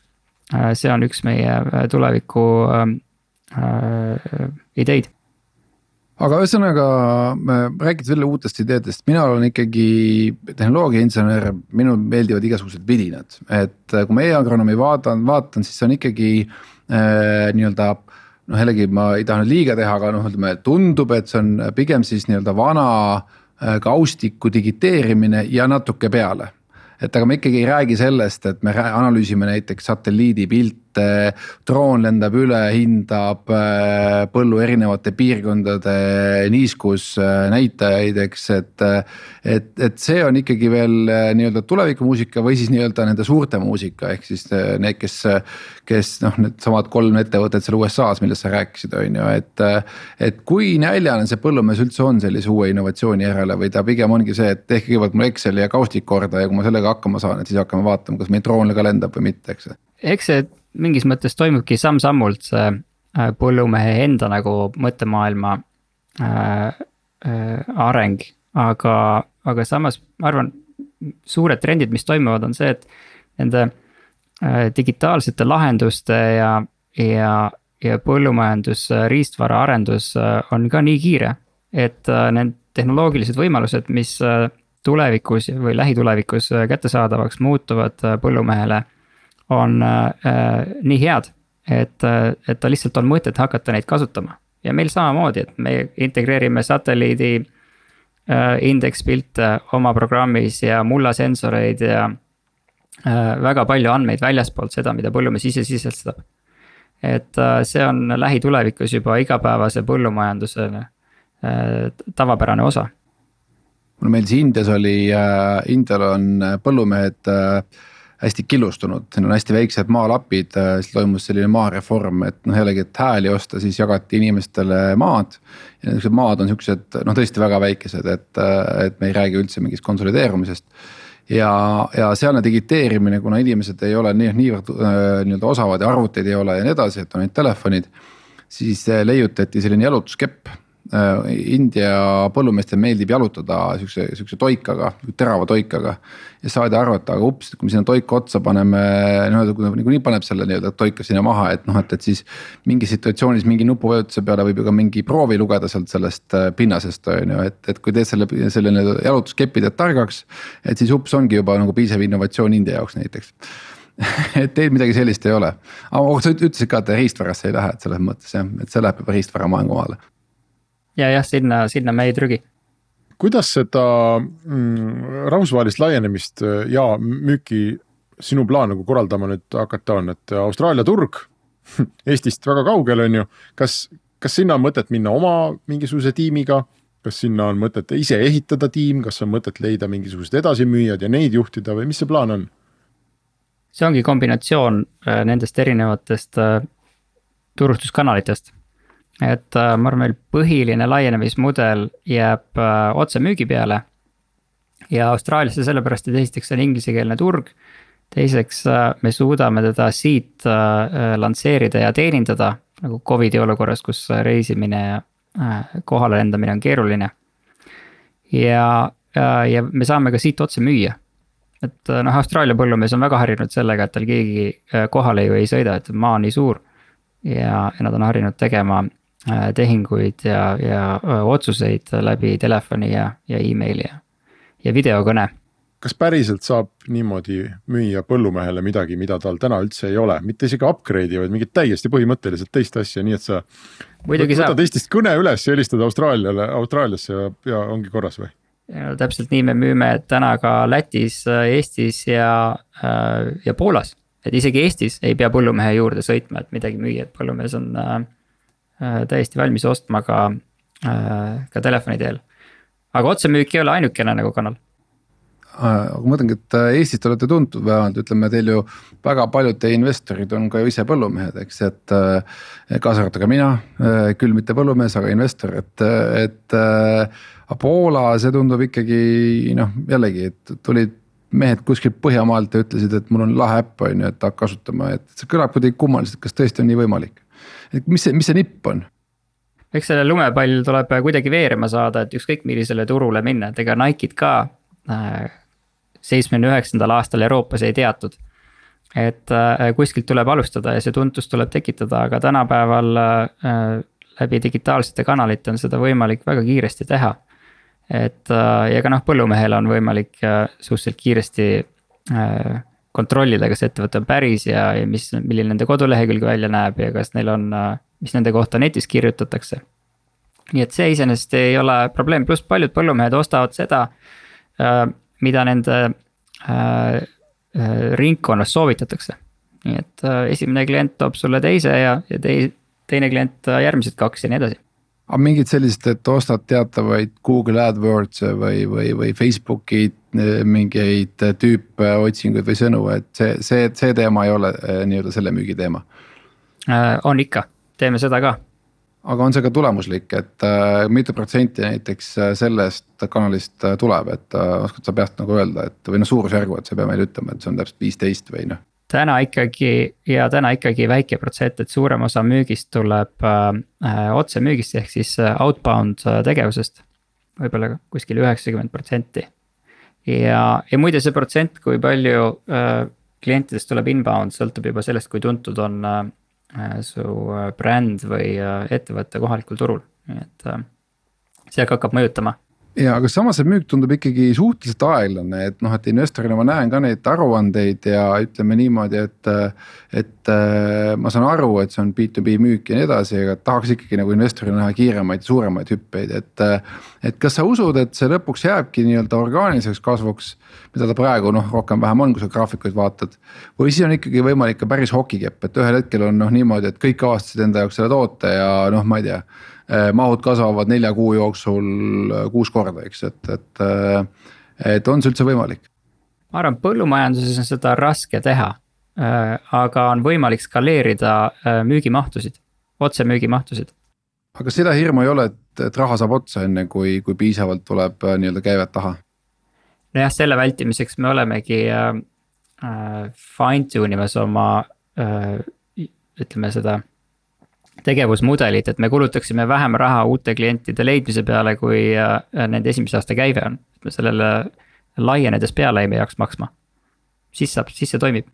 see on üks meie tuleviku äh, ideid. Aga ühesõnaga rääkides jälle uutest ideedest, mina olen ikkagi tehnoloogiainsener, minul meeldivad igasugused vidinad, et kui ma e-agronoomi vaatan, vaatan, siis see on ikkagi äh, nii-öelda noh, jällegi ma ei taha nüüd liiga teha, aga noh, ütleme tundub, et see on pigem siis nii-öelda vana äh, kaustiku digiteerimine ja natuke peale. Et aga me ikkagi ei räägi sellest, et me analüüsime näiteks satelliidipilte, droon lendab üle, hindab äh, põllu erinevate piirkondade niiskusnäitajaid, eks, et. et, et see on ikkagi veel nii-öelda tulevikumuusika või siis nii-öelda nende suurte muusika, ehk siis need, kes. kes noh, needsamad kolm ettevõtet seal USA-s, millest sa rääkisid, on ju, et. et kui näljane see põllumees üldse on sellise uue innovatsiooni järele või ta pigem ongi see, et tehke kõigepealt mul Exceli ja kaustik korda ja kui ma sellega hakkama saan, et siis hakkame vaatama, kas meil droon ka lendab või mitte, eks. eks see mingis mõttes toimubki samm-sammult see äh, põllumehe enda nagu mõttemaailma äh, äh, areng, aga, aga samas ma arvan, suured trendid, mis toimuvad, on see, et nende äh, digitaalsete lahenduste ja, ja, ja põllumajandusriistvara arendus äh, on ka nii kiire, et äh, need tehnoloogilised võimalused, mis tulevikus või lähitulevikus kättesaadavaks muutuvad põllumehele on äh, nii head, et, äh, et ta lihtsalt on mõtet hakata neid kasutama. ja meil samamoodi, et me integreerime satelliidi äh, indekspilte oma programmis ja mullasensoreid ja äh, väga palju andmeid väljaspoolt seda, mida põllumees ise sisestab. et äh, see on lähitulevikus juba igapäevase põllumajanduse äh, tavapärane osa. meil siis Indias oli äh,, Indial on põllumehed äh, hästi killustunud, siin on hästi väiksed maalapid, äh, siis toimus selline maareform, et noh, jällegi, et hääli osta, siis jagati inimestele maad. ja niisugused maad on siuksed noh, tõesti väga väikesed, et, äh, et me ei räägi üldse mingist konsolideerumisest. ja, ja sealne digiteerimine, kuna inimesed ei ole nii, niivõrd äh, nii-öelda osavad ja arvuteid ei ole ja nii edasi, et on ainult telefonid. siis leiutati selline jalutuskepp India põllumeestel meeldib jalutada siukse, siukse toikaga, terava toikaga. ja saadi aru, et aga ups, kui me sinna toika otsa paneme, noh kui ta niikuinii paneb selle nii-öelda toika sinna maha, et noh, et, et siis. mingis situatsioonis mingi nupuvajutuse peale võib ju ka mingi proovi lugeda sealt sellest äh, pinnasest on ju, et, et kui teed selle, selle nii-öelda jalutuskepi teed targaks. et siis ups ongi juba nagu piisav innovatsioon India jaoks näiteks et teil midagi sellist ei ole, aga sa ütlesid ka, et riistvarasse ei lähe, et selles mõttes jah, et see läheb juba riistvara maangumaale ja jah, sinna, sinna me ei trügi. kuidas seda mm, rahvusvahelist laienemist äh, ja müüki sinu plaan nagu korraldama nüüd hakata on, et Austraalia turg Eestist väga kaugel, on ju, kas, kas sinna on mõtet minna oma mingisuguse tiimiga? kas sinna on mõtet ise ehitada tiim, kas on mõtet leida mingisugused edasimüüjad ja neid juhtida või mis see plaan on? see ongi kombinatsioon äh, nendest erinevatest äh, turustuskanalitest et äh, ma arvan, meil põhiline laienemismudel jääb äh, otsemüügi peale. ja Austraaliasse sellepärast, et esiteks see on inglisekeelne turg. teiseks äh, me suudame teda siit lansseerida ja teenindada nagu Covidi olukorras, kus reisimine ja kohale lendamine on keeruline. ja, ja me saame ka siit otse müüa et noh, Austraalia põllumees on väga harjunud sellega, et tal keegi kohale ju ei sõida, et maa on nii suur. ja, ja nad on harjunud tegema tehinguid ja, ja äh, otsuseid läbi telefoni ja, ja emaili ja, ja videokõne. kas päriselt saab niimoodi müüa põllumehele midagi, mida tal täna üldse ei ole, mitte isegi upgrade'i, vaid mingit täiesti põhimõtteliselt teist asja, nii et sa. võtad Eestist kõne üles ja helistad Austraaliale, Austraaliasse ja, ja ongi korras või? Ja, täpselt nii me müüme täna ka Lätis, Eestis ja, äh, ja Poolas. et isegi Eestis ei pea põllumehe juurde sõitma, et midagi müüa, et põllumees on äh, Äh, täiesti valmis ostma ka, äh, ka telefoni teel. aga otsemüük ei ole ainukene nagu kanal aga ma mõtlengi, et äh, Eestis te olete tuntud vähemalt ütleme, teil ju väga paljud teie investorid on ka ju ise põllumehed, eks, et. kaasa arvatud ka mina, küll mitte põllumees, aga investor, et, et. Poola, see tundub ikkagi noh, jällegi, et tulid mehed kuskilt Põhjamaalt ja ütlesid, et mul on lahe äpp on ju, et hakka kasutama, et see kõlab kuidagi kummaliselt, kas tõesti on nii võimalik? Et mis see, mis see nipp on? eks selle lumepall tuleb kuidagi veerema saada, et ükskõik millisele turule minna, et ega Nike'it ka äh, seitsmekümne üheksandal aastal Euroopas ei teatud. et äh, kuskilt tuleb alustada ja see tuntus tuleb tekitada, aga tänapäeval äh, läbi digitaalsete kanalite on seda võimalik väga kiiresti teha et ja ka noh, põllumehel on võimalik suhteliselt kiiresti kontrollida, kas ettevõte on päris ja, ja mis, milline nende kodulehekülg välja näeb ja kas neil on, mis nende kohta netis kirjutatakse. nii et see iseenesest ei ole probleem, pluss paljud põllumehed ostavad seda, mida nende ringkonnas soovitatakse. nii et esimene klient toob sulle teise ja, ja tei-, teine klient järgmised kaks ja nii edasi aga mingid sellised, et ostad teatavaid Google AdWords'e või, või, või Facebooki mingeid tüüpe otsinguid või sõnu, et see, see, see teema ei ole eh, nii-öelda selle müügi teema äh,? on ikka, teeme seda ka. aga on see ka tulemuslik, et äh, mitu protsenti näiteks sellest kanalist tuleb, et äh, oskad sa peast nagu öelda, et või noh, suurusjärgu, et sa ei pea meile ütlema, et see on täpselt viisteist või noh täna ikkagi ja täna ikkagi väike protsent, et suurem osa müügist tuleb äh, otsemüügist ehk siis äh, outbound äh, tegevusest. võib-olla kuskil üheksakümmend protsenti. Ja, ja muide, see protsent, kui palju äh, klientidest tuleb inbound, sõltub juba sellest, kui tuntud on äh, su äh, bränd või äh, ettevõte kohalikul turul, nii et äh, see hakkab mõjutama ja aga samas see müük tundub ikkagi suhteliselt aeglane, et noh, et investorina ma näen ka neid aruandeid ja ütleme niimoodi, et. et äh, ma saan aru, et see on B2B müük ja nii edasi, aga tahaks ikkagi nagu investorina näha kiiremaid, suuremaid hüppeid, et. et kas sa usud, et see lõpuks jääbki nii-öelda orgaaniliseks kasvuks, mida ta praegu noh, rohkem-vähem on, kui sa graafikuid vaatad. või siis on ikkagi võimalik ka päris hokikepp, et ühel hetkel on noh niimoodi, et kõik avastasid enda jaoks selle toote ja noh, ma ei tea Äh, mahud kasvavad nelja kuu jooksul äh, kuus korda, eks, et, et, äh, et on see üldse võimalik? ma arvan, põllumajanduses on seda raske teha, aga on võimalik skaleerida müügimahtusid, otsemüügimahtusid. aga seda hirmu ei ole, et, et raha saab otsa, enne kui, kui piisavalt tuleb nii-öelda käivet taha? nojah, selle vältimiseks me olemegi äh, fine tune imas oma äh, ütleme seda tegevusmudelit, et me kulutaksime vähem raha uute klientide leidmise peale, kui äh, nende esimese aasta käive on. me sellele laienedes peale ei peaks maksma. siis saab, siis see toimib.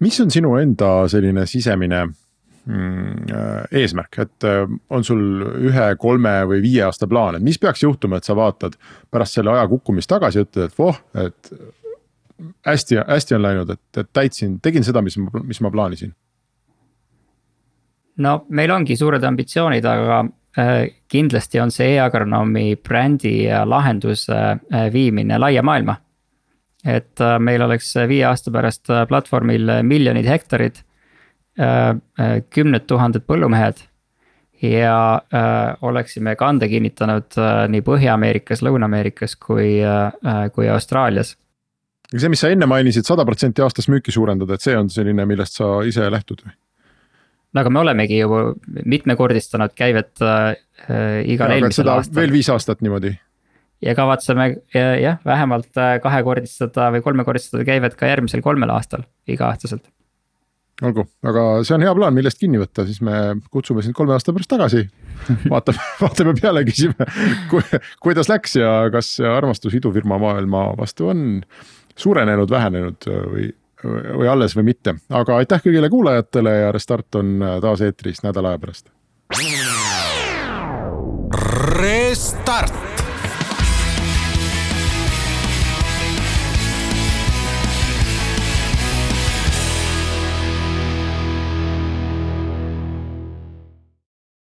mis on sinu enda selline sisemine mm, äh, eesmärk, et äh, on sul ühe, kolme või viie aasta plaan, et mis peaks juhtuma, et sa vaatad pärast selle aja kukkumist tagasi ja ütled, et voh, et hästi, hästi on läinud, et, et täitsin, tegin seda, mis mis ma plaanisin no meil ongi suured ambitsioonid, aga äh, kindlasti on see e-agronoomi brändi ja lahenduse äh, viimine laia maailma. et äh, meil oleks viie aasta pärast platvormil miljonid hektarid, kümned tuhanded põllumehed ja äh, oleksime kande kinnitanud äh, nii Põhja-Ameerikas, Lõuna-Ameerikas kui äh,, kui Austraalias. see, mis sa enne mainisid, sada protsenti aastas müüki suurendada, et see on selline, millest sa ise lähtud või? No aga me olemegi ju mitmekordistanud käivet äh, igal eelmisel aastal. veel viis aastat niimoodi. ja kavatseme jah, vähemalt äh, kahekordistada või kolmekordistada käivet ka järgmisel kolmel aastal, iga-aastaselt. olgu, aga see on hea plaan, millest kinni võtta, siis me kutsume sind kolme aasta pärast tagasi. vaatame, vaatame peale, küsime ku, kuidas läks ja kas armastus idufirma maailma vastu on suurenenud, vähenenud või või alles või mitte, aga aitäh kõigile kuulajatele ja Restart on äh, taas eetris nädala aja pärast. Restart